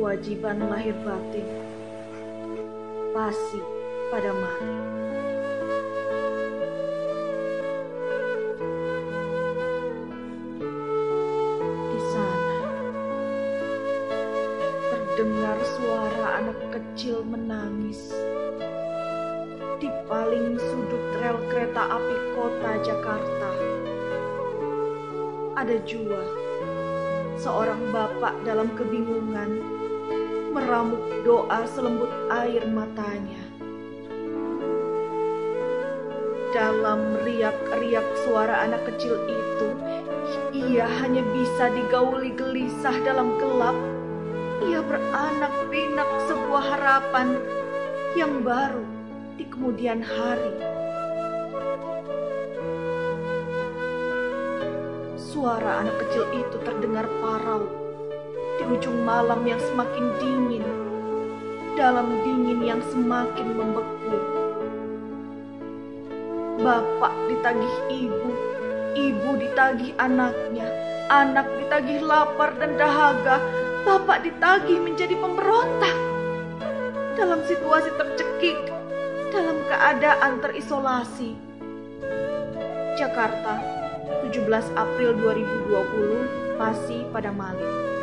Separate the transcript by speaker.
Speaker 1: kewajiban lahir batin. Pasi pada Mari. Di sana terdengar suara anak kecil menangis di paling sudut rel kereta api kota Jakarta. Ada jua seorang bapak dalam kebingungan meramuk doa selembut air matanya. Dalam riak-riak suara anak kecil itu, ia hanya bisa digauli gelisah dalam gelap. Ia beranak pinak sebuah harapan yang baru di kemudian hari. Suara anak kecil itu terdengar parau di ujung malam yang semakin dingin, dalam dingin yang semakin membeku. Bapak ditagih ibu, ibu ditagih anaknya, anak ditagih lapar dan dahaga, bapak ditagih menjadi pemberontak. Dalam situasi tercekik, dalam keadaan terisolasi. Jakarta, 17 April 2020, Pasi pada Mali.